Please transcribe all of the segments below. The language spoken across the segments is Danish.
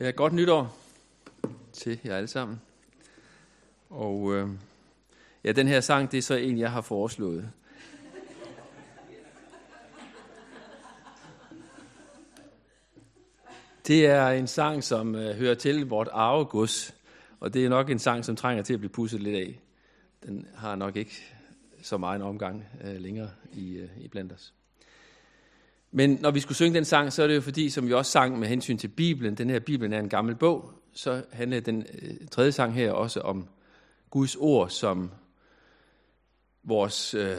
Ja, godt nytår til jer alle sammen. Og øh, ja, den her sang, det er så en, jeg har foreslået. Det er en sang, som øh, hører til vort arvegods, og det er nok en sang, som trænger til at blive pusset lidt af. Den har nok ikke så meget en omgang øh, længere i, øh, i blandt os. Men når vi skulle synge den sang, så er det jo fordi, som vi også sang med hensyn til Bibelen, den her Bibelen er en gammel bog, så handler den øh, tredje sang her også om Guds ord som vores øh,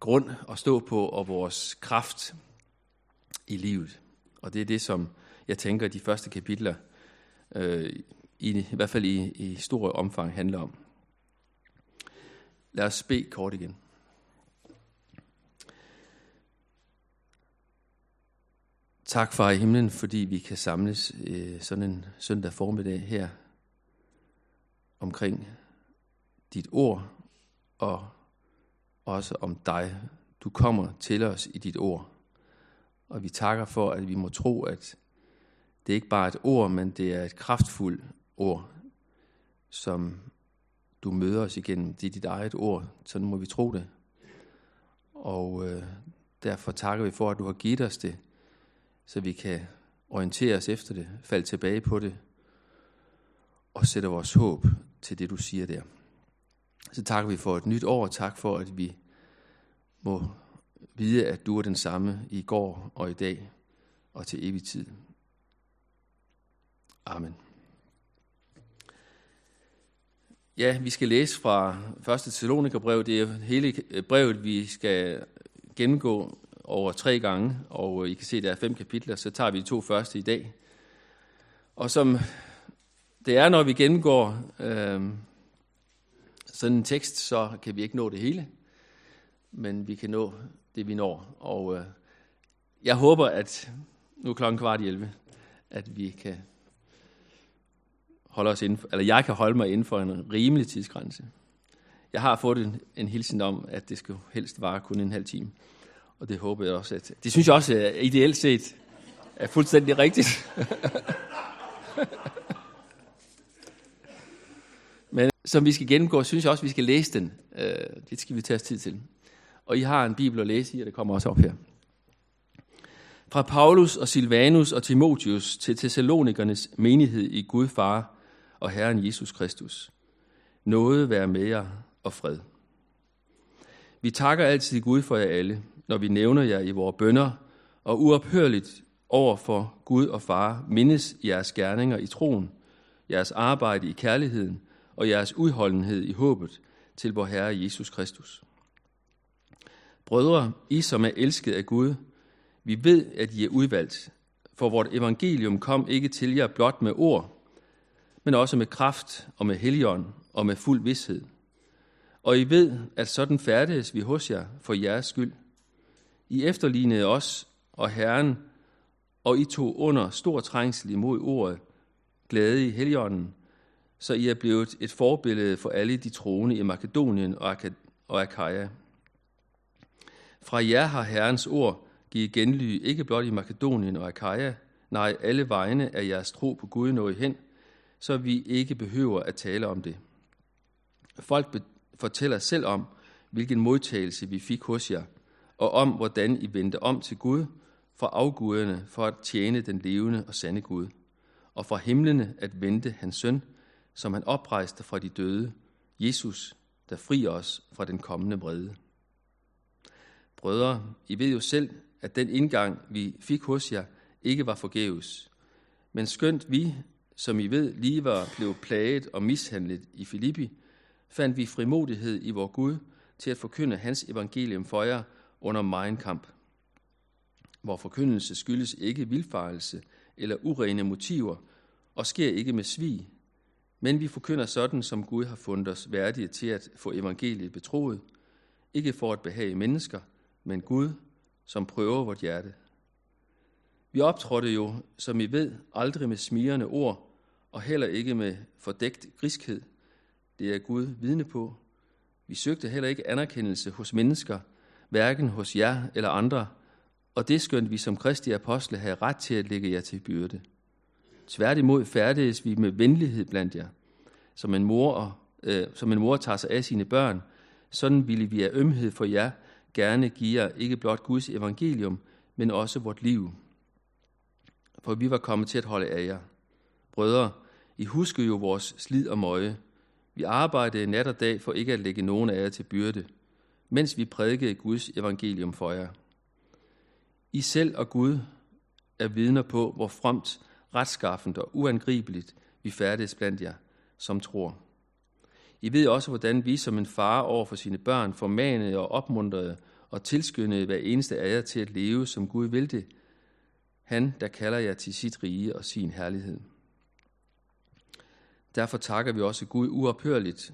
grund at stå på og vores kraft i livet. Og det er det, som jeg tænker, de første kapitler, øh, i, i hvert fald i, i stor omfang, handler om. Lad os bede kort igen. Tak, far i himlen, fordi vi kan samles øh, sådan en søndag formiddag her omkring dit ord og også om dig. Du kommer til os i dit ord. Og vi takker for, at vi må tro, at det ikke bare er et ord, men det er et kraftfuldt ord, som du møder os igennem. Det er dit eget ord, sådan må vi tro det. Og øh, derfor takker vi for, at du har givet os det, så vi kan orientere os efter det, falde tilbage på det, og sætte vores håb til det, du siger der. Så takker vi for et nyt år, og tak for, at vi må vide, at du er den samme i går og i dag og til evig tid. Amen. Ja, vi skal læse fra 1. Thessalonikerbrev. Det er hele brevet, vi skal gennemgå over tre gange, og øh, I kan se, at der er fem kapitler, så tager vi de to første i dag. Og som det er, når vi gennemgår øh, sådan en tekst, så kan vi ikke nå det hele, men vi kan nå det, vi når. Og øh, jeg håber, at nu er klokken kvart i 11, at vi kan holde os inden for, eller jeg kan holde mig inden for en rimelig tidsgrænse. Jeg har fået en, en hilsen om, at det skal helst vare kun en halv time. Og det håber jeg også, at... Det synes jeg også at ideelt set er fuldstændig rigtigt. Men som vi skal gennemgå, synes jeg også, at vi skal læse den. Øh, det skal vi tage os tid til. Og I har en bibel at læse i, og det kommer også op her. Fra Paulus og Silvanus og Timotius til Thessalonikernes menighed i Gud Far og Herren Jesus Kristus. Noget være med jer og fred. Vi takker altid Gud for jer alle, når vi nævner jer i vores bønder, og uophørligt over for Gud og Far mindes jeres gerninger i troen, jeres arbejde i kærligheden og jeres udholdenhed i håbet til vor Herre Jesus Kristus. Brødre, I som er elsket af Gud, vi ved, at I er udvalgt, for vort evangelium kom ikke til jer blot med ord, men også med kraft og med helion og med fuld vidshed. Og I ved, at sådan færdes vi hos jer for jeres skyld – i efterlignede os og Herren, og I tog under stor trængsel imod ordet, glæde i heligånden, så I er blevet et forbillede for alle de troende i Makedonien og Akaja. Fra jer har Herrens ord givet genly ikke blot i Makedonien og Akaja, nej, alle vegne af jeres tro på Gud nået hen, så vi ikke behøver at tale om det. Folk fortæller selv om, hvilken modtagelse vi fik hos jer – og om, hvordan I vendte om til Gud fra afguderne for at tjene den levende og sande Gud, og fra himlene at vente hans søn, som han oprejste fra de døde, Jesus, der frier os fra den kommende vrede. Brødre, I ved jo selv, at den indgang, vi fik hos jer, ikke var forgæves. Men skønt vi, som I ved, lige var blevet plaget og mishandlet i Filippi, fandt vi frimodighed i vor Gud til at forkynde hans evangelium for jer, under Mein kamp, hvor forkyndelse skyldes ikke vilfarelse eller urene motiver, og sker ikke med svig, men vi forkynder sådan, som Gud har fundet os værdige til at få evangeliet betroet, ikke for at behage mennesker, men Gud, som prøver vort hjerte. Vi optrådte jo, som I ved, aldrig med smirende ord, og heller ikke med fordækt griskhed. Det er Gud vidne på. Vi søgte heller ikke anerkendelse hos mennesker, hverken hos jer eller andre, og det skønt vi som kristi apostle have ret til at lægge jer til byrde. Tværtimod færdedes vi med venlighed blandt jer, som en mor, og, øh, som en mor tager sig af sine børn. Sådan ville vi af ømhed for jer gerne give jer ikke blot Guds evangelium, men også vort liv. For vi var kommet til at holde af jer. Brødre, I husker jo vores slid og møje. Vi arbejdede nat og dag for ikke at lægge nogen af jer til byrde, mens vi prædikede Guds evangelium for jer. I selv og Gud er vidner på, hvor fremt, retskaffent og uangribeligt vi færdes blandt jer, som tror. I ved også, hvordan vi som en far over for sine børn formanede og opmuntrede og tilskyndede hver eneste af jer til at leve, som Gud vil det. Han, der kalder jer til sit rige og sin herlighed. Derfor takker vi også Gud uophørligt,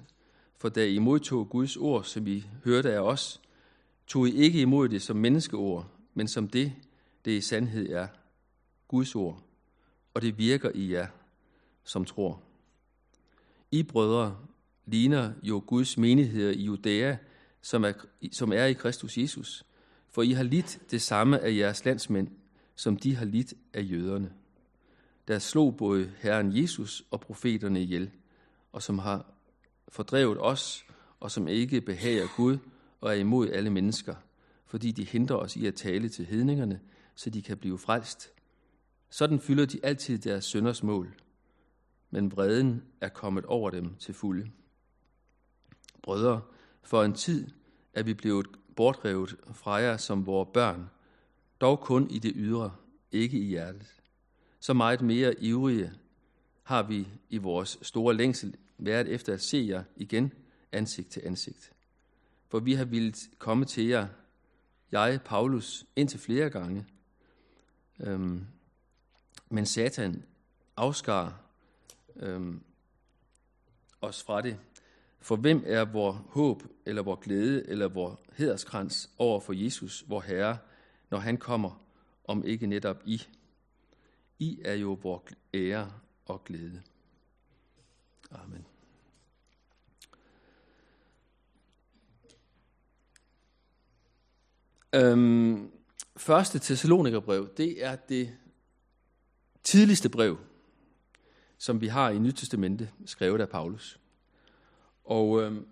for da I modtog Guds ord, som I hørte af os, tog I ikke imod det som menneskeord, men som det, det i sandhed er, Guds ord, og det virker i jer, som tror. I brødre ligner jo Guds menigheder i Judæa, som er, som er i Kristus Jesus, for I har lidt det samme af jeres landsmænd, som de har lidt af jøderne, der slog både Herren Jesus og profeterne ihjel, og som har fordrevet os, og som ikke behager Gud og er imod alle mennesker, fordi de hindrer os i at tale til hedningerne, så de kan blive frelst. Sådan fylder de altid deres sønders mål, men vreden er kommet over dem til fulde. Brødre, for en tid er vi blevet bortrevet fra jer som vores børn, dog kun i det ydre, ikke i hjertet. Så meget mere ivrige har vi i vores store længsel været efter at se jer igen ansigt til ansigt. For vi har villet komme til jer, jeg, Paulus, indtil flere gange. Øhm, men Satan afskar øhm, os fra det. For hvem er vor håb, eller vor glæde, eller vor hederskrans over for Jesus, vor Herre, når han kommer, om ikke netop I? I er jo vor ære og glæde. Amen. Øhm, første Thessalonikerbrev, det er det tidligste brev, som vi har i Nyt Testamente, skrevet af Paulus. Og øhm,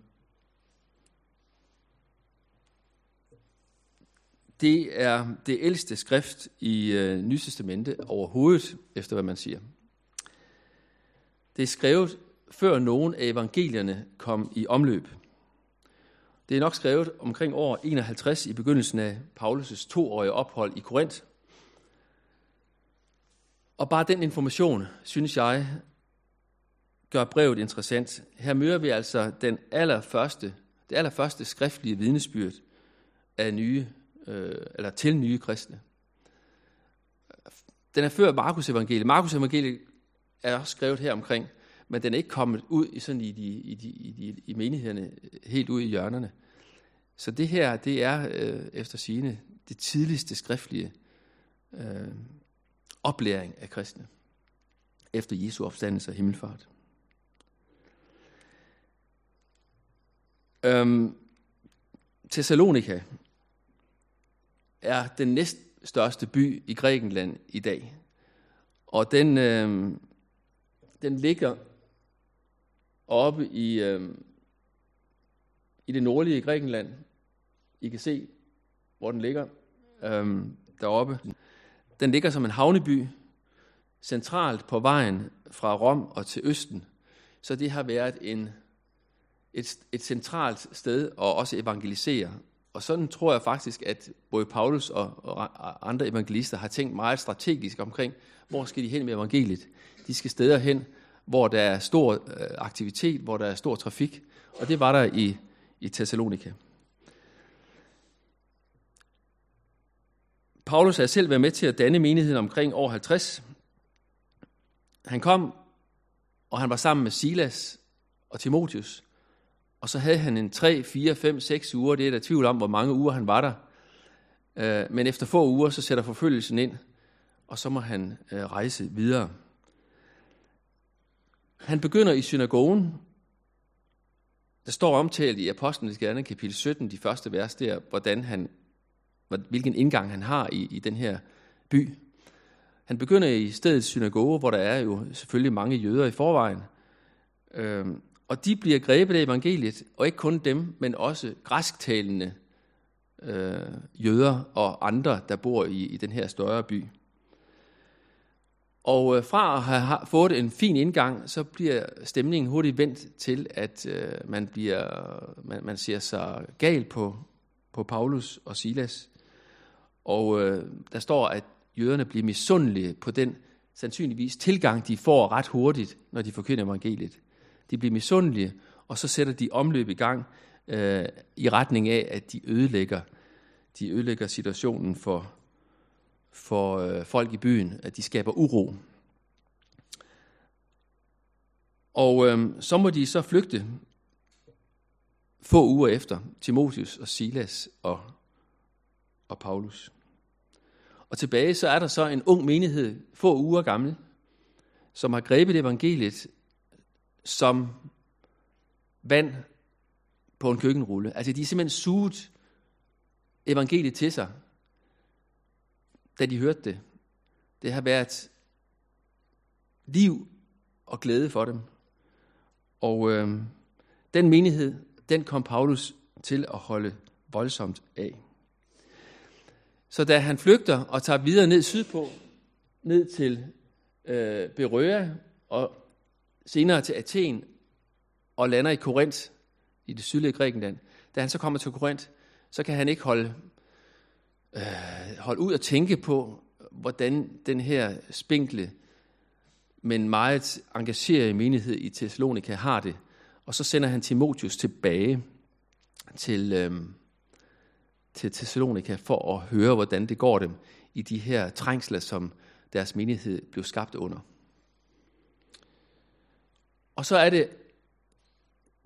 det er det ældste skrift i øh, Nyt Testamente overhovedet, efter hvad man siger. Det er skrevet før nogen af evangelierne kom i omløb. Det er nok skrevet omkring år 51 i begyndelsen af Paulus' toårige ophold i Korinth. Og bare den information, synes jeg, gør brevet interessant. Her møder vi altså den allerførste, det allerførste skriftlige vidnesbyrd af nye, øh, eller til nye kristne. Den er før Markus evangeliet. Markus evangeliet er også skrevet her omkring, men den er ikke kommet ud i, sådan i, de, i, de, i, de, i menighederne, helt ud i hjørnerne. Så det her, det er øh, efter sigende det tidligste skriftlige øh, oplæring af kristne efter Jesu opstandelse og himmelfart. Øhm, Thessalonika er den næststørste by i Grækenland i dag. Og den, øh, den ligger oppe i, øh, i det nordlige Grækenland. I kan se, hvor den ligger øh, deroppe. Den ligger som en havneby, centralt på vejen fra Rom og til Østen. Så det har været en, et, et centralt sted at også evangelisere. Og sådan tror jeg faktisk, at både Paulus og, og andre evangelister har tænkt meget strategisk omkring, hvor skal de hen med evangeliet. De skal steder hen, hvor der er stor øh, aktivitet, hvor der er stor trafik. Og det var der i, i Thessalonika. Paulus har selv været med til at danne menigheden omkring år 50. Han kom, og han var sammen med Silas og Timotius. Og så havde han en 3, 4, 5, 6 uger. Det er der tvivl om, hvor mange uger han var der. Øh, men efter få uger, så sætter forfølgelsen ind, og så må han øh, rejse videre. Han begynder i synagogen. Der står omtalt i Apostlenes Gerne, kapitel 17, de første vers der, hvordan han, hvilken indgang han har i, i den her by. Han begynder i stedet synagoge, hvor der er jo selvfølgelig mange jøder i forvejen. Øhm, og de bliver grebet af evangeliet, og ikke kun dem, men også græsktalende øh, jøder og andre, der bor i, i den her større by. Og øh, fra at have fået en fin indgang, så bliver stemningen hurtigt vendt til, at øh, man, bliver, man, man ser sig gal på, på Paulus og Silas. Og øh, der står, at jøderne bliver misundelige på den sandsynligvis tilgang, de får ret hurtigt, når de forkynder evangeliet. De bliver misundelige, og så sætter de omløb i gang øh, i retning af, at de ødelægger, de ødelægger situationen for, for øh, folk i byen, at de skaber uro. Og øh, så må de så flygte få uger efter Timotius og Silas og, og Paulus. Og tilbage så er der så en ung menighed, få uger gammel, som har grebet evangeliet som vand på en køkkenrulle. Altså de er simpelthen suget evangeliet til sig, da de hørte det. Det har været liv og glæde for dem. Og øh, den menighed, den kom Paulus til at holde voldsomt af. Så da han flygter og tager videre ned sydpå, ned til øh, Berøa og senere til Athen og lander i Korinth i det sydlige Grækenland, da han så kommer til Korinth, så kan han ikke holde, øh, holde ud og tænke på, hvordan den her spinkle, men meget engagerede menighed i Thessalonika har det. Og så sender han Timotius tilbage til, øh, til Thessalonika for at høre, hvordan det går dem i de her trængsler, som deres menighed blev skabt under. Og så er det,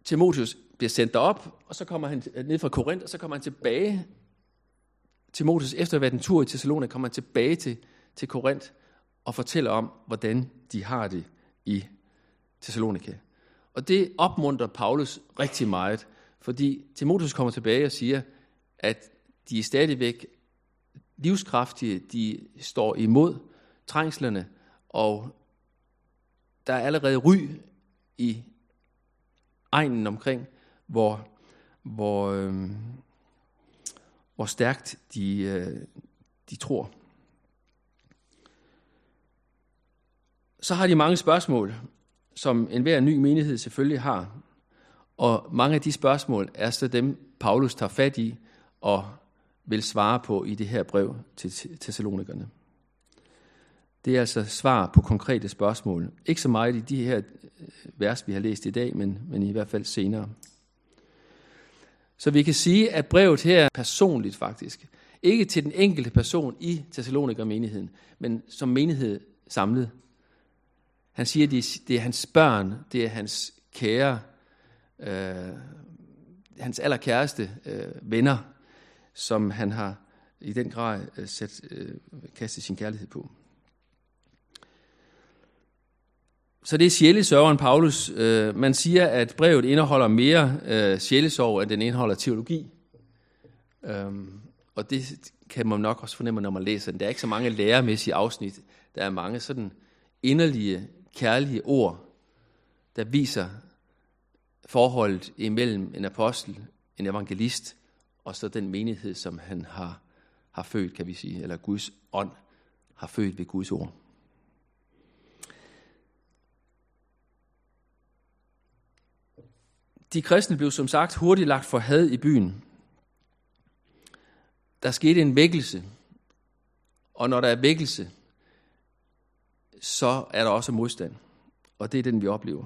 Timotius bliver sendt derop, og så kommer han øh, ned fra Korinth, og så kommer han tilbage. Timotheus efter at have været en tur i Thessaloniki, kommer tilbage til, til Korinth og fortæller om, hvordan de har det i Thessalonika. Og det opmuntrer Paulus rigtig meget, fordi Timotheus kommer tilbage og siger, at de er stadigvæk livskraftige, de står imod trængslerne, og der er allerede ry i egnen omkring, hvor, hvor, øh, hvor stærkt de, øh, de tror. Så har de mange spørgsmål, som enhver ny menighed selvfølgelig har. Og mange af de spørgsmål er så dem, Paulus tager fat i og vil svare på i det her brev til Thessalonikerne. Det er altså svar på konkrete spørgsmål. Ikke så meget i de her øh, vers, vi har læst i dag, men, men i hvert fald senere. Så vi kan sige, at brevet her er personligt faktisk. Ikke til den enkelte person i Thessaloniker-menigheden, men som menighed samlet. Han siger, at det er hans børn, det er hans kære, øh, hans allerkæreste øh, venner, som han har i den grad øh, sat, øh, kastet sin kærlighed på. Så det er sjælesørgeren Paulus. Øh, man siger, at brevet indeholder mere øh, sjælesorg, end den indeholder teologi. Øhm, og det kan man nok også fornemme, når man læser den. Der er ikke så mange læremæssige afsnit. Der er mange sådan inderlige, kærlige ord, der viser forholdet imellem en apostel, en evangelist, og så den menighed, som han har, har født, kan vi sige, eller Guds ånd har født ved Guds ord. De kristne blev som sagt hurtigt lagt for had i byen. Der skete en vækkelse, og når der er vækkelse, så er der også modstand. Og det er den, vi oplever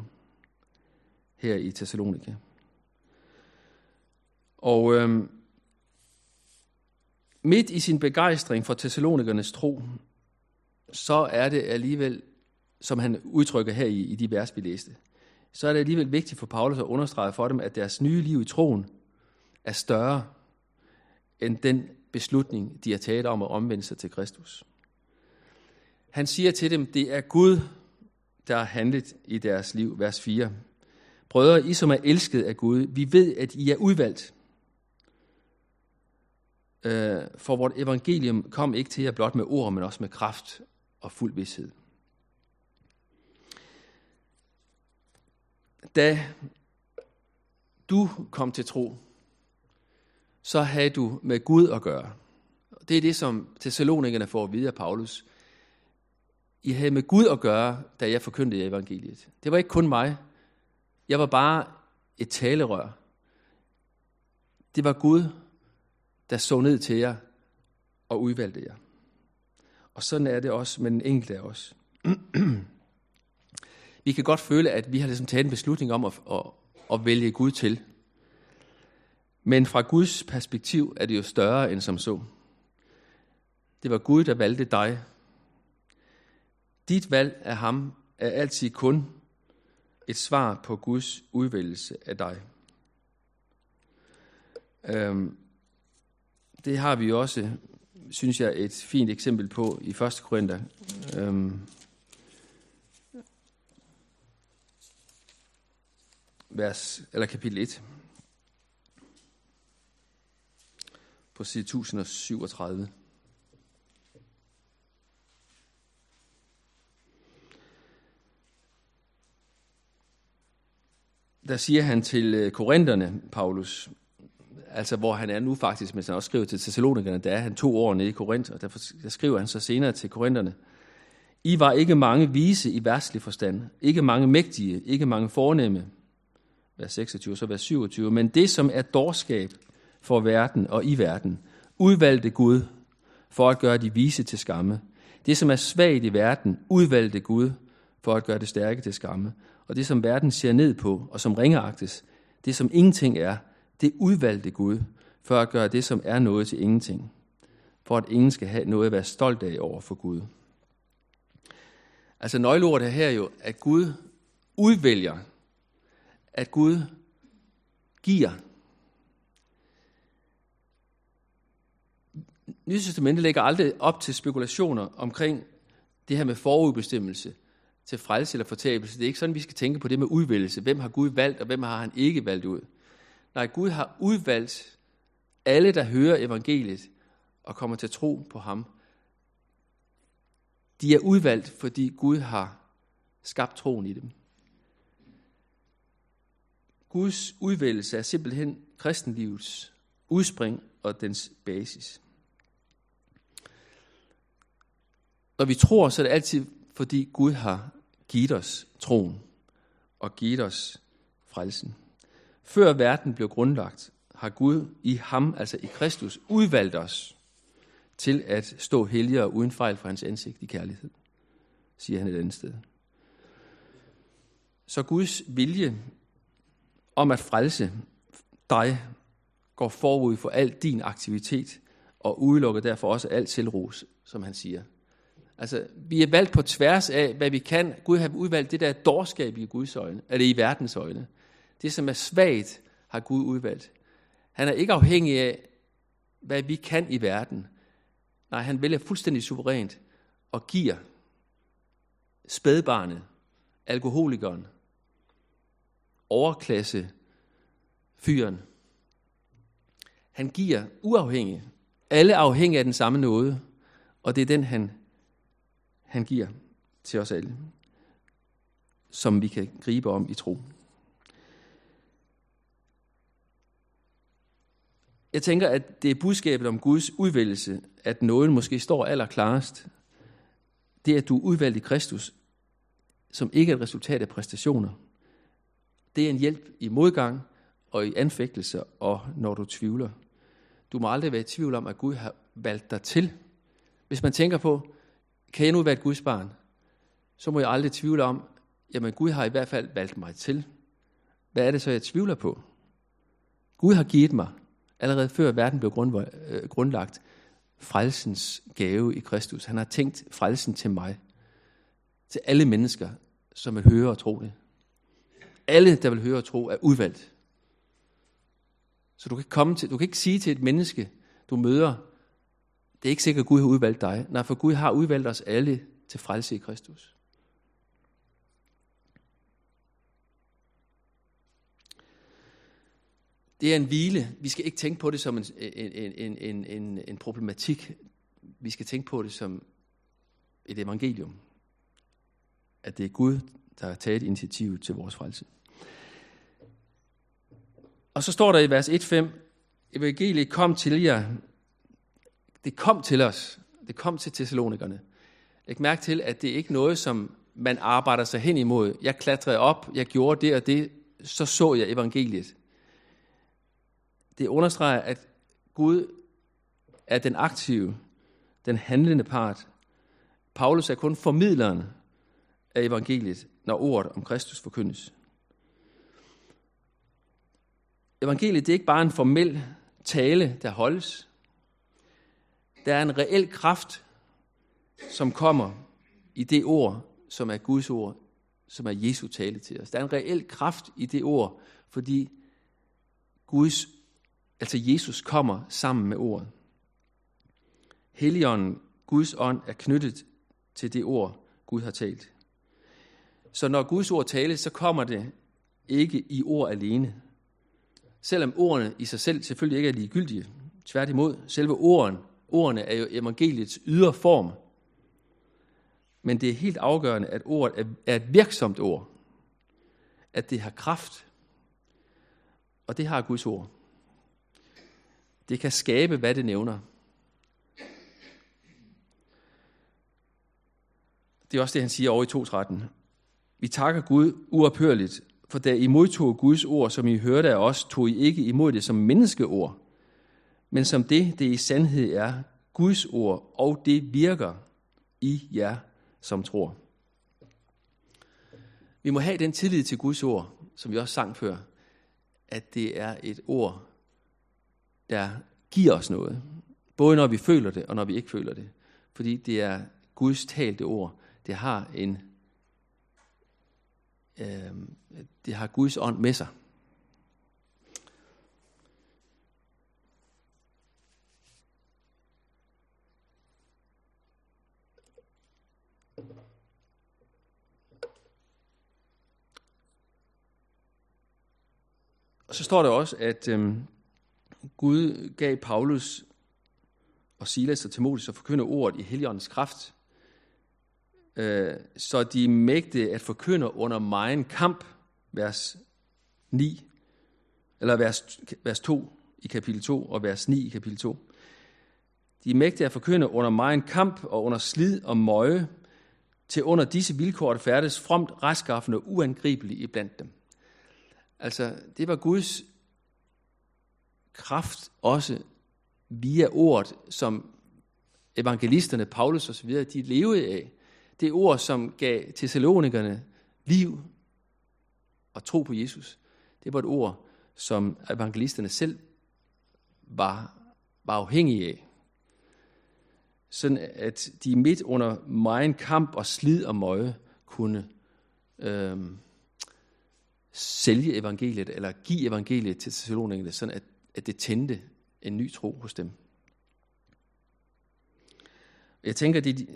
her i Thessalonika. Og øhm, midt i sin begejstring for Thessalonikernes tro, så er det alligevel, som han udtrykker her i, i de vers, vi læste, så er det alligevel vigtigt for Paulus at understrege for dem, at deres nye liv i troen er større end den beslutning, de har taget om at omvende sig til Kristus. Han siger til dem, det er Gud, der har handlet i deres liv, vers 4. Brødre, I som er elsket af Gud, vi ved, at I er udvalgt. Øh, for vort evangelium kom ikke til jer blot med ord, men også med kraft og fuld vidshed. Da du kom til tro, så havde du med Gud at gøre. Det er det, som Thessalonikerne får at vide af Paulus. I havde med Gud at gøre, da jeg forkyndte evangeliet. Det var ikke kun mig. Jeg var bare et talerør. Det var Gud, der så ned til jer og udvalgte jer. Og sådan er det også med den enkelte af os. vi kan godt føle, at vi har ligesom taget en beslutning om at, at, at vælge Gud til. Men fra Guds perspektiv er det jo større end som så. Det var Gud, der valgte dig. Dit valg af ham er altid kun et svar på Guds udvælgelse af dig. Øhm, det har vi også, synes jeg, et fint eksempel på i 1. Korinther. Øhm, vers, eller kapitel 1. På side 1037. Der siger han til øh, korinterne, Paulus, altså hvor han er nu faktisk, men han også skriver til Thessalonikerne, der er han to år nede i Korinth, og derfor der skriver han så senere til korinterne, I var ikke mange vise i værtslig forstand, ikke mange mægtige, ikke mange fornemme, vers 26, så vers 27, men det, som er dårskab for verden og i verden, udvalgte Gud for at gøre de vise til skamme. Det, som er svagt i verden, udvalgte Gud for at gøre det stærke til skamme. Og det, som verden ser ned på, og som ringeagtes, det, som ingenting er, det udvalgte Gud for at gøre det, som er noget til ingenting. For at ingen skal have noget at være stolt af over for Gud. Altså nøgleordet her er jo, at Gud udvælger, at Gud giver. Nye Testamentet lægger aldrig op til spekulationer omkring det her med forudbestemmelse til frelse eller fortabelse. Det er ikke sådan, vi skal tænke på det med udvælgelse. Hvem har Gud valgt, og hvem har han ikke valgt ud? Nej, Gud har udvalgt alle, der hører evangeliet og kommer til tro på ham. De er udvalgt, fordi Gud har skabt troen i dem. Guds udvælgelse er simpelthen kristenlivets udspring og dens basis. Når vi tror, så er det altid, fordi Gud har givet os troen og givet os frelsen. Før verden blev grundlagt, har Gud i ham, altså i Kristus, udvalgt os til at stå helligere uden fejl for hans ansigt i kærlighed, siger han et andet sted. Så Guds vilje om at frelse dig går forud for al din aktivitet og udelukker derfor også alt selvros, som han siger. Altså, vi er valgt på tværs af, hvad vi kan. Gud har udvalgt det der dårskab i Guds øjne, eller i verdens øjne. Det, som er svagt, har Gud udvalgt. Han er ikke afhængig af, hvad vi kan i verden. Nej, han vælger fuldstændig suverænt og giver spædbarnet, alkoholikeren, overklasse, fyren. Han giver uafhængig. Alle afhængige af den samme nåde, og det er den, han, han giver til os alle, som vi kan gribe om i tro. Jeg tænker, at det er budskabet om Guds udvælgelse, at nåden måske står allerklarest. Det at du er udvalgt i Kristus, som ikke er et resultat af præstationer. Det er en hjælp i modgang og i anfægtelse, og når du tvivler. Du må aldrig være i tvivl om, at Gud har valgt dig til. Hvis man tænker på, kan jeg nu være et Guds barn, så må jeg aldrig tvivle om, jamen Gud har i hvert fald valgt mig til. Hvad er det så, jeg tvivler på? Gud har givet mig allerede før verden blev øh, grundlagt, frelsens gave i Kristus. Han har tænkt frelsen til mig, til alle mennesker, som vil høre og tro det. Alle, der vil høre og tro, er udvalgt. Så du kan, komme til, du kan ikke sige til et menneske, du møder, det er ikke sikkert, at Gud har udvalgt dig. Nej, for Gud har udvalgt os alle til frelse i Kristus. Det er en hvile. Vi skal ikke tænke på det som en, en, en, en, en, en problematik. Vi skal tænke på det som et evangelium. At det er Gud, der har taget initiativ til vores frelse. Og så står der i vers 1-5, evangeliet kom til jer. Det kom til os. Det kom til Thessalonikerne. Læg mærke til, at det er ikke noget, som man arbejder sig hen imod. Jeg klatrede op, jeg gjorde det og det, så så jeg evangeliet. Det understreger, at Gud er den aktive, den handlende part. Paulus er kun formidleren af evangeliet, når ordet om Kristus forkyndes. Evangeliet det er ikke bare en formel tale, der holdes. Der er en reel kraft, som kommer i det ord, som er Guds ord, som er Jesu tale til os. Der er en reel kraft i det ord, fordi Guds, altså Jesus kommer sammen med ordet. Helligånden, Guds ånd, er knyttet til det ord, Gud har talt. Så når Guds ord tales, så kommer det ikke i ord alene. Selvom ordene i sig selv selvfølgelig ikke er ligegyldige. Tværtimod, selve orden, ordene er jo evangeliets ydre form. Men det er helt afgørende, at ordet er et virksomt ord. At det har kraft. Og det har Guds ord. Det kan skabe, hvad det nævner. Det er også det, han siger over i 2.13. Vi takker Gud uophørligt, for da I modtog Guds ord, som I hørte af os, tog I ikke imod det som menneskeord, men som det, det i sandhed er, Guds ord, og det virker i jer, som tror. Vi må have den tillid til Guds ord, som vi også sang før, at det er et ord, der giver os noget. Både når vi føler det, og når vi ikke føler det. Fordi det er Guds talte ord. Det har en øh, det har Guds ånd med sig. Og så står der også, at øh, Gud gav Paulus og Silas og Timotheus at forkynde ordet i Helligåndens kraft, øh, så de mægte at forkynde under megen kamp, vers 9, eller vers, vers 2 i kapitel 2 og vers 9 i kapitel 2. De er mægtige at forkynde under megen kamp og under slid og møje, til under disse vilkår at færdes fromt, retskaffende og uangribelige iblandt dem. Altså, det var Guds kraft også via ordet, som evangelisterne, Paulus osv., de levede af det ord, som gav Thessalonikerne liv og tro på Jesus, det var et ord, som evangelisterne selv var, var afhængige af. Sådan at de midt under meget kamp og slid og møje kunne øhm, sælge evangeliet, eller give evangeliet til Thessalonikerne, sådan at, at det tændte en ny tro hos dem. Jeg tænker, det,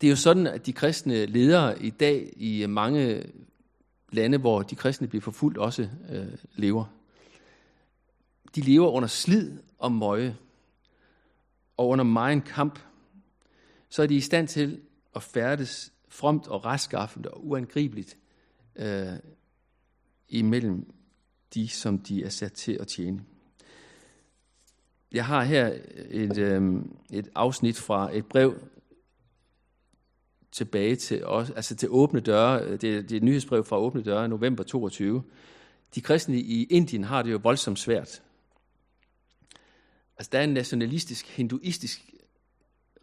det er jo sådan, at de kristne ledere i dag i mange lande, hvor de kristne bliver forfulgt, også øh, lever. De lever under slid og møje, og under meget kamp, så er de i stand til at færdes fromt og retskaffende og uangribeligt øh, imellem de, som de er sat til at tjene. Jeg har her et, øh, et afsnit fra et brev, tilbage til, os, altså til åbne døre. Det, det er et nyhedsbrev fra åbne døre, november 22. De kristne i Indien har det jo voldsomt svært. Altså, der er en nationalistisk, hinduistisk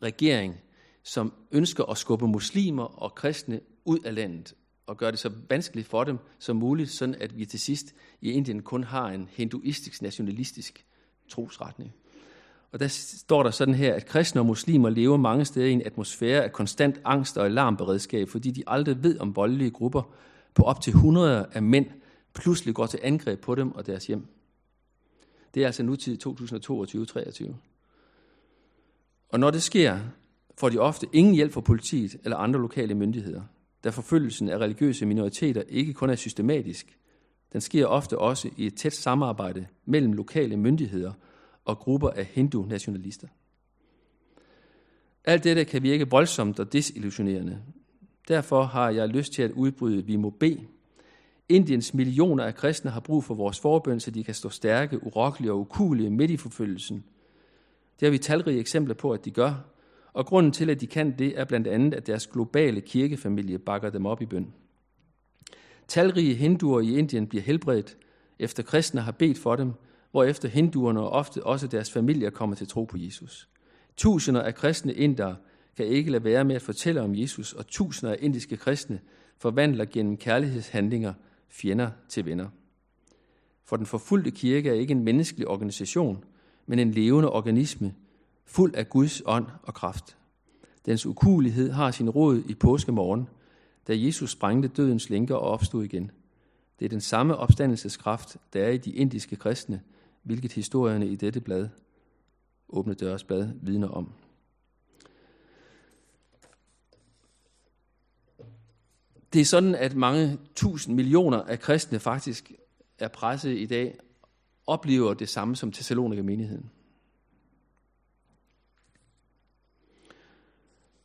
regering, som ønsker at skubbe muslimer og kristne ud af landet og gøre det så vanskeligt for dem som muligt, sådan at vi til sidst i Indien kun har en hinduistisk, nationalistisk trosretning. Og der står der sådan her, at kristne og muslimer lever mange steder i en atmosfære af konstant angst og alarmberedskab, fordi de aldrig ved om voldelige grupper på op til 100 af mænd pludselig går til angreb på dem og deres hjem. Det er altså nutid 2022-23. Og når det sker, får de ofte ingen hjælp fra politiet eller andre lokale myndigheder, da forfølgelsen af religiøse minoriteter ikke kun er systematisk. Den sker ofte også i et tæt samarbejde mellem lokale myndigheder og grupper af hindu-nationalister. Alt dette kan virke voldsomt og desillusionerende. Derfor har jeg lyst til at udbryde, vi må bede. Indiens millioner af kristne har brug for vores forbøn, så de kan stå stærke, urokkelige og ukulige midt i forfølgelsen. Det har vi talrige eksempler på, at de gør. Og grunden til, at de kan det, er blandt andet, at deres globale kirkefamilie bakker dem op i bøn. Talrige hinduer i Indien bliver helbredt, efter kristne har bedt for dem, hvorefter hinduerne og ofte også deres familier kommer til tro på Jesus. Tusinder af kristne indere kan ikke lade være med at fortælle om Jesus, og tusinder af indiske kristne forvandler gennem kærlighedshandlinger fjender til venner. For den forfulgte kirke er ikke en menneskelig organisation, men en levende organisme, fuld af Guds ånd og kraft. Dens ukulighed har sin rod i påskemorgen, da Jesus sprængte dødens lænker og opstod igen. Det er den samme opstandelseskraft, der er i de indiske kristne, hvilket historierne i dette blad, Åbne Dørs blad, vidner om. Det er sådan, at mange tusind millioner af kristne faktisk er presset i dag, oplever det samme som Thessalonika menigheden.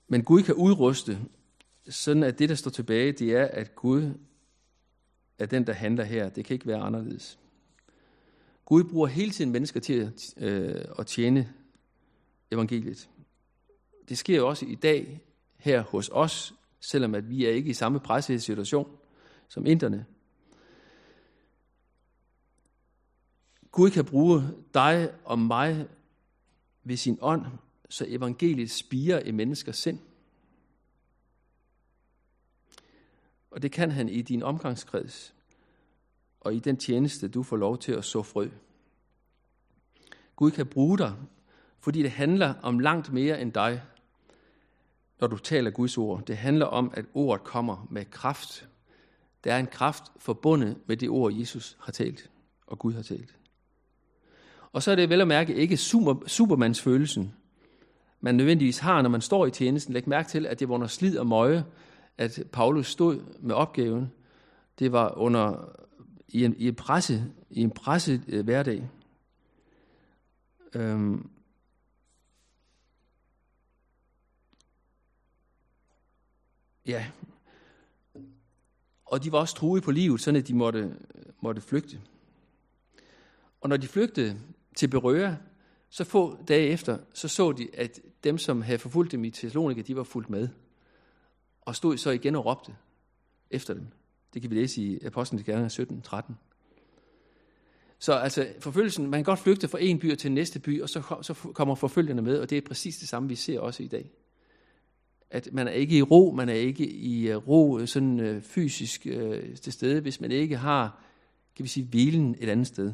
Men Gud kan udruste, sådan at det, der står tilbage, det er, at Gud er den, der handler her. Det kan ikke være anderledes. Gud bruger hele tiden mennesker til at, øh, at tjene evangeliet. Det sker jo også i dag her hos os, selvom at vi er ikke i samme pressede situation som inderne. Gud kan bruge dig og mig ved sin ånd, så evangeliet spiger i menneskers sind. Og det kan han i din omgangskreds og i den tjeneste, du får lov til at så frø. Gud kan bruge dig, fordi det handler om langt mere end dig, når du taler Guds ord. Det handler om, at ordet kommer med kraft. Der er en kraft forbundet med det ord, Jesus har talt, og Gud har talt. Og så er det vel at mærke ikke super, supermandsfølelsen, man nødvendigvis har, når man står i tjenesten. Læg mærke til, at det var under slid og møje, at Paulus stod med opgaven. Det var under i en, i en presse, i en presse øh, hverdag. Øhm, ja. Og de var også truet på livet, sådan at de måtte, måtte flygte. Og når de flygtede til Berøa, så få dage efter, så så de, at dem, som havde forfulgt dem i Thessalonika, de var fulgt med. Og stod så igen og råbte efter dem. Det kan vi læse i Apostlenes Gerninger 17, 13. Så altså, forfølgelsen, man kan godt flygte fra en by til næste by, og så, så kommer forfølgerne med, og det er præcis det samme, vi ser også i dag. At man er ikke i ro, man er ikke i øh, ro øh, sådan øh, fysisk øh, til stede, hvis man ikke har, kan vi sige, hvilen et andet sted.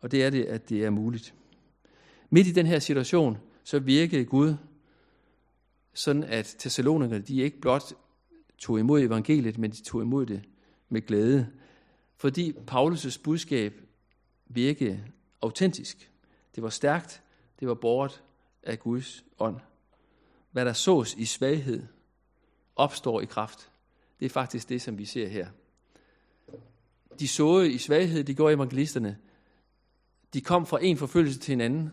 Og det er det, at det er muligt. Midt i den her situation, så virkede Gud sådan, at Thessalonikerne, de ikke blot tog imod evangeliet, men de tog imod det med glæde. Fordi Paulus' budskab virkede autentisk. Det var stærkt, det var båret af Guds ånd. Hvad der sås i svaghed, opstår i kraft. Det er faktisk det, som vi ser her. De såede i svaghed, de gjorde evangelisterne. De kom fra en forfølgelse til en anden,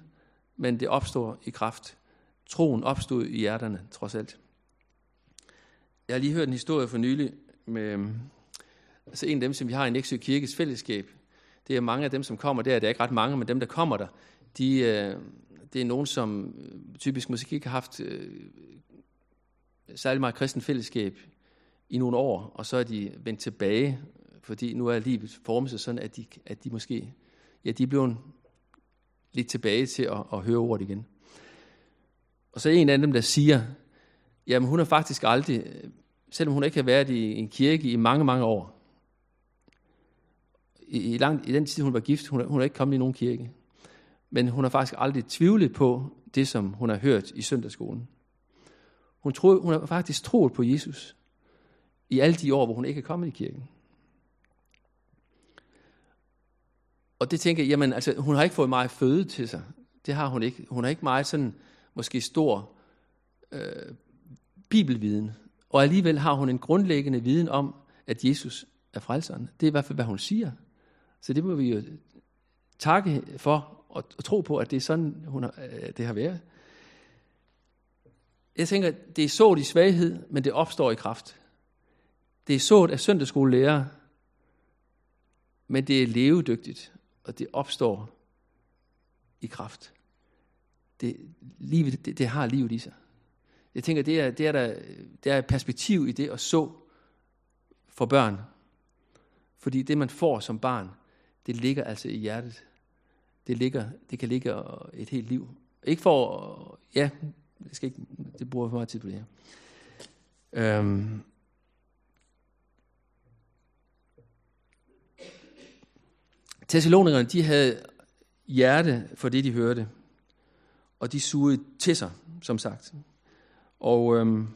men det opstår i kraft. Troen opstod i hjerterne, trods alt. Jeg har lige hørt en historie for nylig med øhm, altså en af dem, som vi har i Næksø Kirkes fællesskab. Det er mange af dem, som kommer der. Det er ikke ret mange, men dem, der kommer der, de, øh, det er nogen, som øh, typisk måske ikke har haft øh, særlig meget kristen fællesskab i nogle år, og så er de vendt tilbage, fordi nu er livet formet sig sådan, at de, at de måske, ja, de er blevet lidt tilbage til at, at høre ordet igen. Og så er en af dem, der siger, jamen hun har faktisk aldrig, selvom hun ikke har været i en kirke i mange, mange år, i, i, lang, i den tid, hun var gift, hun, hun er ikke kommet i nogen kirke, men hun har faktisk aldrig tvivlet på det, som hun har hørt i søndagsskolen. Hun, troede, hun har faktisk troet på Jesus i alle de år, hvor hun ikke er kommet i kirken. Og det tænker jeg, jamen altså, hun har ikke fået meget føde til sig. Det har hun ikke. Hun har ikke meget sådan, måske stor øh, bibelviden. Og alligevel har hun en grundlæggende viden om, at Jesus er frelseren. Det er i hvert fald, hvad hun siger. Så det må vi jo takke for og, og tro på, at det er sådan, hun har, det har været. jeg tænker, det er sået i svaghed, men det opstår i kraft. Det er sået af søndagsskolelærer, men det er levedygtigt, og det opstår i kraft. Det, livet, det, det har livet i sig. Jeg tænker, det er, det er, der, der er perspektiv i det at så for børn. Fordi det, man får som barn, det ligger altså i hjertet. Det, ligger, det kan ligge et helt liv. Ikke for, ja, jeg skal ikke, det bruger for meget tid på det her. Øhm. Thessalonikerne, de havde hjerte for det, de hørte. Og de sugede til sig, som sagt. Og øhm,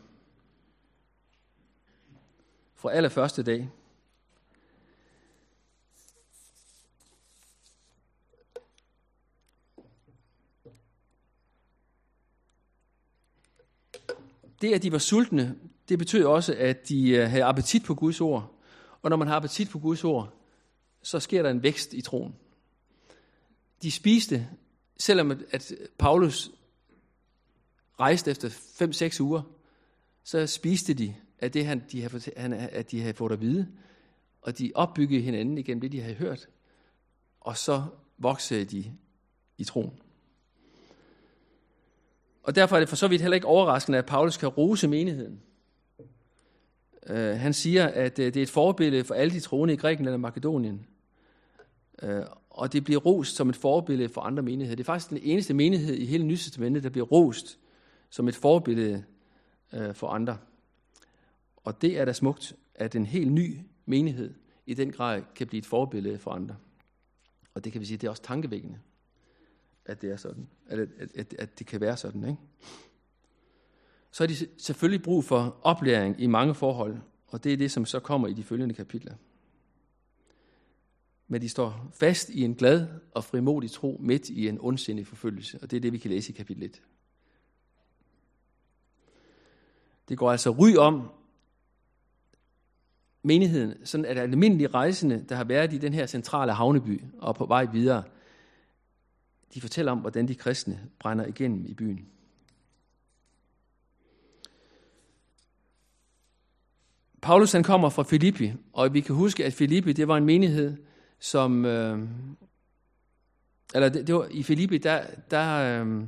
fra allerførste dag, det, at de var sultne, det betød også, at de øh, havde appetit på Guds ord. Og når man har appetit på Guds ord, så sker der en vækst i troen. De spiste, selvom at Paulus rejste efter 5-6 uger, så spiste de af det, han, de havde, han, at de havde fået at vide, og de opbyggede hinanden igennem det, de havde hørt, og så voksede de i troen. Og derfor er det for så vidt heller ikke overraskende, at Paulus kan rose menigheden. Uh, han siger, at uh, det er et forbillede for alle de troende i Grækenland og Makedonien. Uh, og det bliver rost som et forbillede for andre menigheder. Det er faktisk den eneste menighed i hele Nye der bliver rost som et forbillede øh, for andre. Og det er da smukt, at en helt ny menighed i den grad kan blive et forbillede for andre. Og det kan vi sige, det er også tankevækkende at det er sådan. At, at, at, at det kan være sådan. Ikke? Så er de selvfølgelig brug for oplæring i mange forhold, og det er det, som så kommer i de følgende kapitler. Men de står fast i en glad og frimodig tro midt i en ondsindig forfølgelse, og det er det, vi kan læse i kapitel 1. Det går altså ry om menigheden, sådan at almindelige rejsende, der har været i den her centrale havneby og på vej videre, de fortæller om, hvordan de kristne brænder igennem i byen. Paulus han kommer fra Filippi, og vi kan huske, at Filippi det var en menighed, som... Øh, eller det, det var, i Filippi, der, der øh,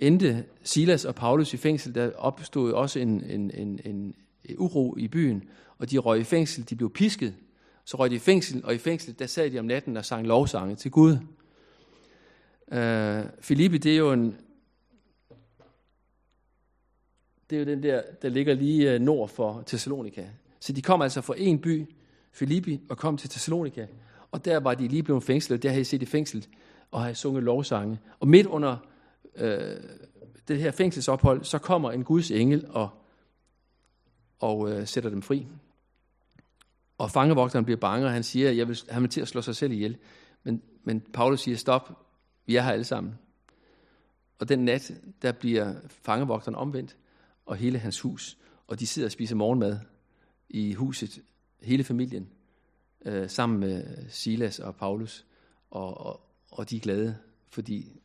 endte Silas og Paulus i fængsel. Der opstod også en, en, en, en uro i byen, og de røg i fængsel, de blev pisket. Så røg de i fængsel, og i fængsel, der sad de om natten og sang lovsange til Gud. Øh, Filippi, det er jo en, det er jo den der, der ligger lige øh, nord for Thessalonika. Så de kom altså fra en by, Filippi, og kom til Thessalonika. Og der var de lige blevet fængslet, der havde I set i fængsel, og havde sunget lovsange. Og midt under øh, det her fængselsophold, så kommer en Guds engel og, og øh, sætter dem fri. Og fangevogteren bliver bange, og han siger, at jeg vil, han vil til at slå sig selv ihjel. Men, men Paulus siger, stop, vi er her alle sammen. Og den nat, der bliver fangevogteren omvendt, og hele hans hus, og de sidder og spiser morgenmad i huset, hele familien, øh, sammen med Silas og Paulus, og, og, og de er glade, fordi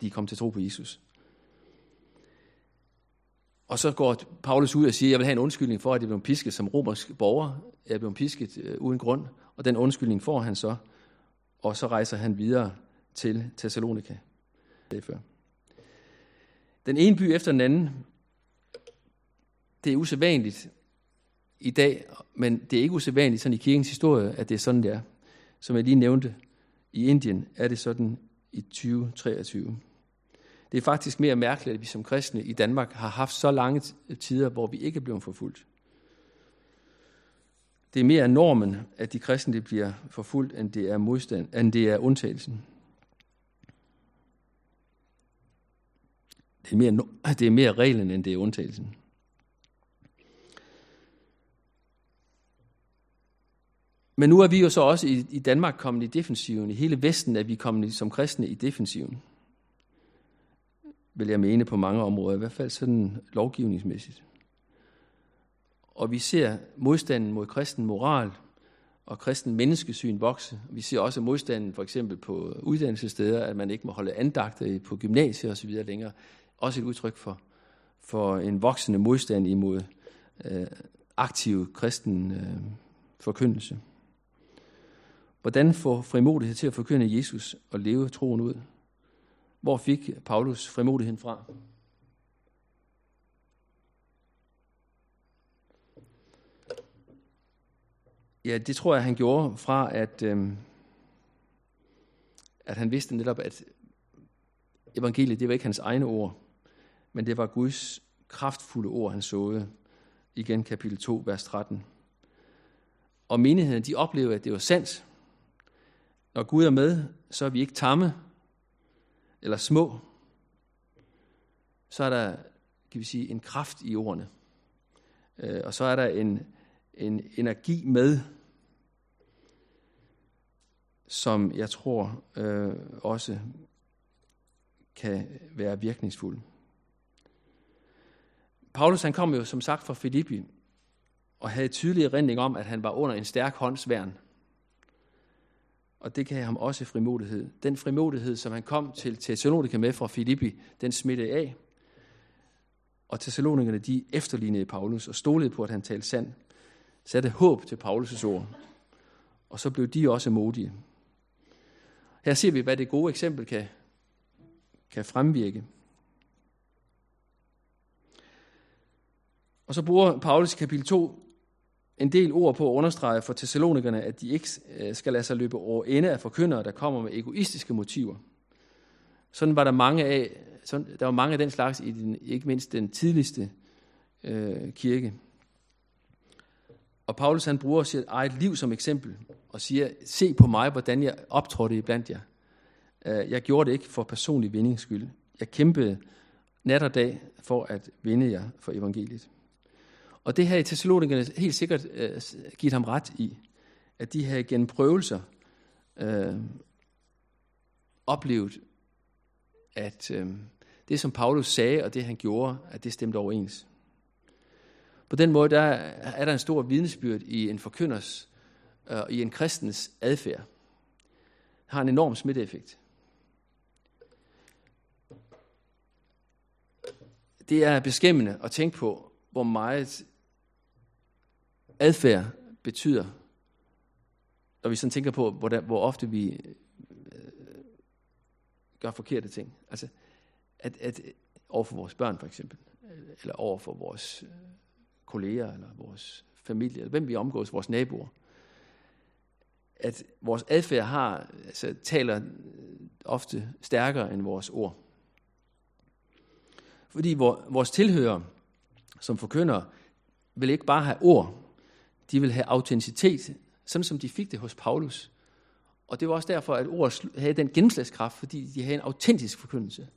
de kom til tro på Jesus. Og så går Paulus ud og siger, jeg vil have en undskyldning for, at jeg blev pisket som romersk borger. Jeg blev pisket øh, uden grund, og den undskyldning får han så. Og så rejser han videre til Thessalonika. Det før. Den ene by efter den anden, det er usædvanligt i dag, men det er ikke usædvanligt sådan i kirkens historie, at det er sådan, det er. Som jeg lige nævnte, i Indien er det sådan i 2023. Det er faktisk mere mærkeligt, at vi som kristne i Danmark har haft så lange tider, hvor vi ikke er blevet forfulgt. Det er mere normen, at de kristne bliver forfulgt, end det er modstand, end det er undtagelsen. Det er mere, det er mere reglen, end det er undtagelsen. Men nu er vi jo så også i, i Danmark kommet i defensiven. I hele Vesten er vi kommet som kristne i defensiven. Vil jeg mene på mange områder, i hvert fald sådan lovgivningsmæssigt. Og vi ser modstanden mod kristen moral og kristen menneskesyn vokse. Vi ser også modstanden for eksempel på uddannelsessteder, at man ikke må holde andagter på gymnasier osv. længere også et udtryk for, for en voksende modstand imod øh, aktiv kristen øh, forkyndelse. Hvordan få frimodighed til at forkynde Jesus og leve troen ud? Hvor fik Paulus frimodigheden fra? Ja, det tror jeg, han gjorde fra, at, øh, at han vidste netop, at evangeliet, det var ikke hans egne ord, men det var Guds kraftfulde ord, han såede. Igen kapitel 2, vers 13. Og menigheden, de oplevede, at det var sandt. Når Gud er med, så er vi ikke tamme eller små. Så er der, kan vi sige, en kraft i ordene. Øh, og så er der en, en energi med, som jeg tror øh, også kan være virkningsfuld. Paulus han kom jo som sagt fra Filippi og havde tydelig erindring om, at han var under en stærk håndsværn. Og det gav ham også frimodighed. Den frimodighed, som han kom til Thessalonika med fra Filippi, den smittede af. Og Thessalonikerne, de efterlignede Paulus og stolede på, at han talte sand. Satte håb til Paulus' ord. Og så blev de også modige. Her ser vi, hvad det gode eksempel kan, kan fremvirke. Og så bruger Paulus i kapitel 2 en del ord på at understrege for Thessalonikerne, at de ikke øh, skal lade sig løbe over ende af forkyndere, der kommer med egoistiske motiver. Sådan var der mange af, sådan, der var mange af den slags i den, ikke mindst den tidligste øh, kirke. Og Paulus han bruger sit eget liv som eksempel og siger, se på mig, hvordan jeg optrådte blandt jer. Øh, jeg gjorde det ikke for personlig vindings skyld. Jeg kæmpede nat og dag for at vinde jer for evangeliet. Og det her i Thessalonikerne helt sikkert øh, givet ham ret i, at de havde gennem prøvelser øh, oplevet, at øh, det som Paulus sagde og det han gjorde, at det stemte overens. På den måde der er der en stor vidnesbyrd i en forkynders, øh, i en kristens adfærd. Det har en enorm smitteeffekt. Det er beskæmmende at tænke på, hvor meget adfærd betyder, når vi sådan tænker på, hvor, der, hvor ofte vi øh, gør forkerte ting. Altså, at, at øh, over for vores børn for eksempel, eller over for vores øh, kolleger, eller vores familie, eller hvem vi omgås, vores naboer, at vores adfærd har, altså, taler øh, ofte stærkere end vores ord. Fordi vores tilhører, som forkynder, vil ikke bare have ord, de vil have autenticitet, sådan som de fik det hos Paulus. Og det var også derfor, at ordet havde den gennemslagskraft, fordi de havde en autentisk forkyndelse,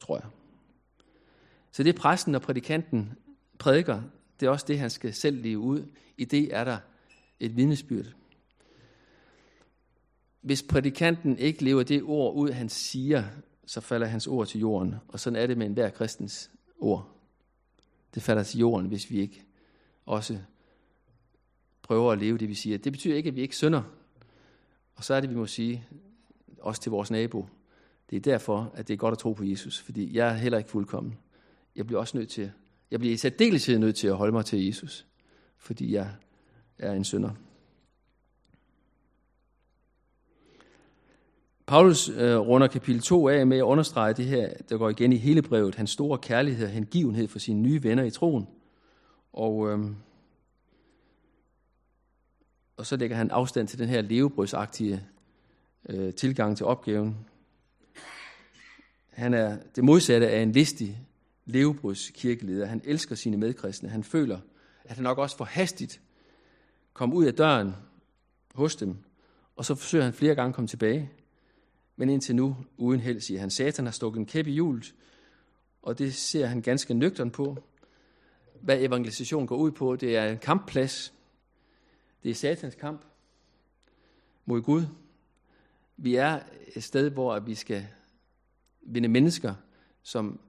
tror jeg. Så det præsten og prædikanten prædiker, det er også det, han skal selv leve ud. I det er der et vidnesbyrd. Hvis prædikanten ikke lever det ord ud, han siger, så falder hans ord til jorden. Og sådan er det med enhver kristens ord. Det falder til jorden, hvis vi ikke også prøver at leve det, vi siger. Det betyder ikke, at vi ikke synder. Og så er det, vi må sige, også til vores nabo, det er derfor, at det er godt at tro på Jesus, fordi jeg er heller ikke fuldkommen. Jeg bliver også nødt til, jeg bliver i særdeleshed nødt til at holde mig til Jesus, fordi jeg er en synder. Paulus øh, runder kapitel 2 af med at understrege det her, der går igen i hele brevet, hans store kærlighed og hengivenhed for sine nye venner i troen. Og øh, og så lægger han afstand til den her levebrødsagtige øh, tilgang til opgaven. Han er det modsatte af en listig levebrødskirkeleder. Han elsker sine medkristne. Han føler, at han nok også for hastigt kom ud af døren hos dem, og så forsøger han flere gange at komme tilbage. Men indtil nu, uden held, siger han, Satan har stukket en kæp i hjulet, og det ser han ganske nøgteren på. Hvad evangelisation går ud på, det er en kampplads, det er satans kamp mod Gud. Vi er et sted, hvor vi skal vinde mennesker, som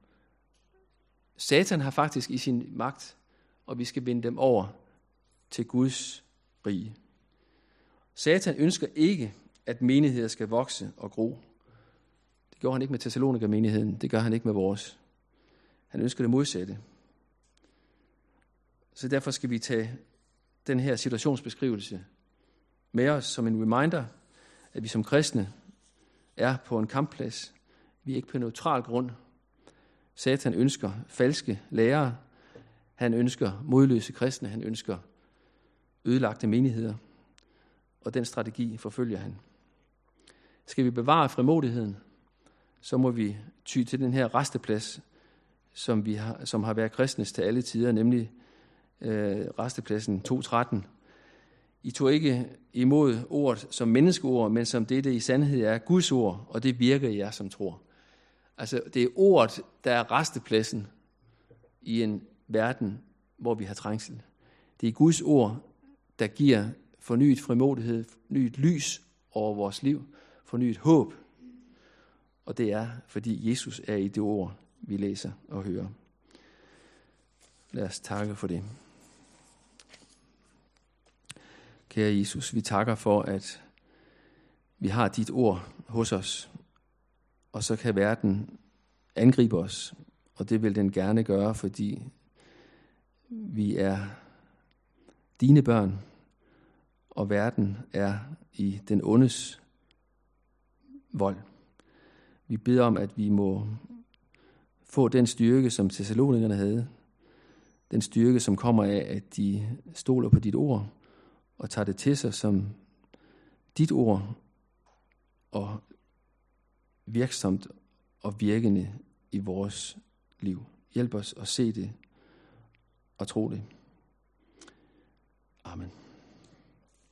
Satan har faktisk i sin magt, og vi skal vinde dem over til Guds rige. Satan ønsker ikke, at menigheder skal vokse og gro. Det gjorde han ikke med Thessalonika-menigheden. Det gør han ikke med vores. Han ønsker det modsatte. Så derfor skal vi tage den her situationsbeskrivelse med os som en reminder, at vi som kristne er på en kampplads. Vi er ikke på neutral grund. Satan ønsker falske lærere. Han ønsker modløse kristne. Han ønsker ødelagte menigheder. Og den strategi forfølger han. Skal vi bevare frimodigheden, så må vi ty til den her resteplads, som, vi har, som har været kristnes til alle tider, nemlig øh, restepladsen 2.13. I tog ikke imod ordet som menneskeord, men som det, det i sandhed er Guds ord, og det virker i jer som tror. Altså, det er ordet, der er restepladsen i en verden, hvor vi har trængsel. Det er Guds ord, der giver fornyet frimodighed, fornyet lys over vores liv, fornyet håb. Og det er, fordi Jesus er i det ord, vi læser og hører. Lad os takke for det. Kære Jesus, vi takker for, at vi har dit ord hos os, og så kan verden angribe os, og det vil den gerne gøre, fordi vi er dine børn, og verden er i den ondes vold. Vi beder om, at vi må få den styrke, som Thessalonikerne havde. Den styrke, som kommer af, at de stoler på dit ord og tager det til sig som dit ord og virksomt og virkende i vores liv. Hjælp os at se det og tro det. Amen.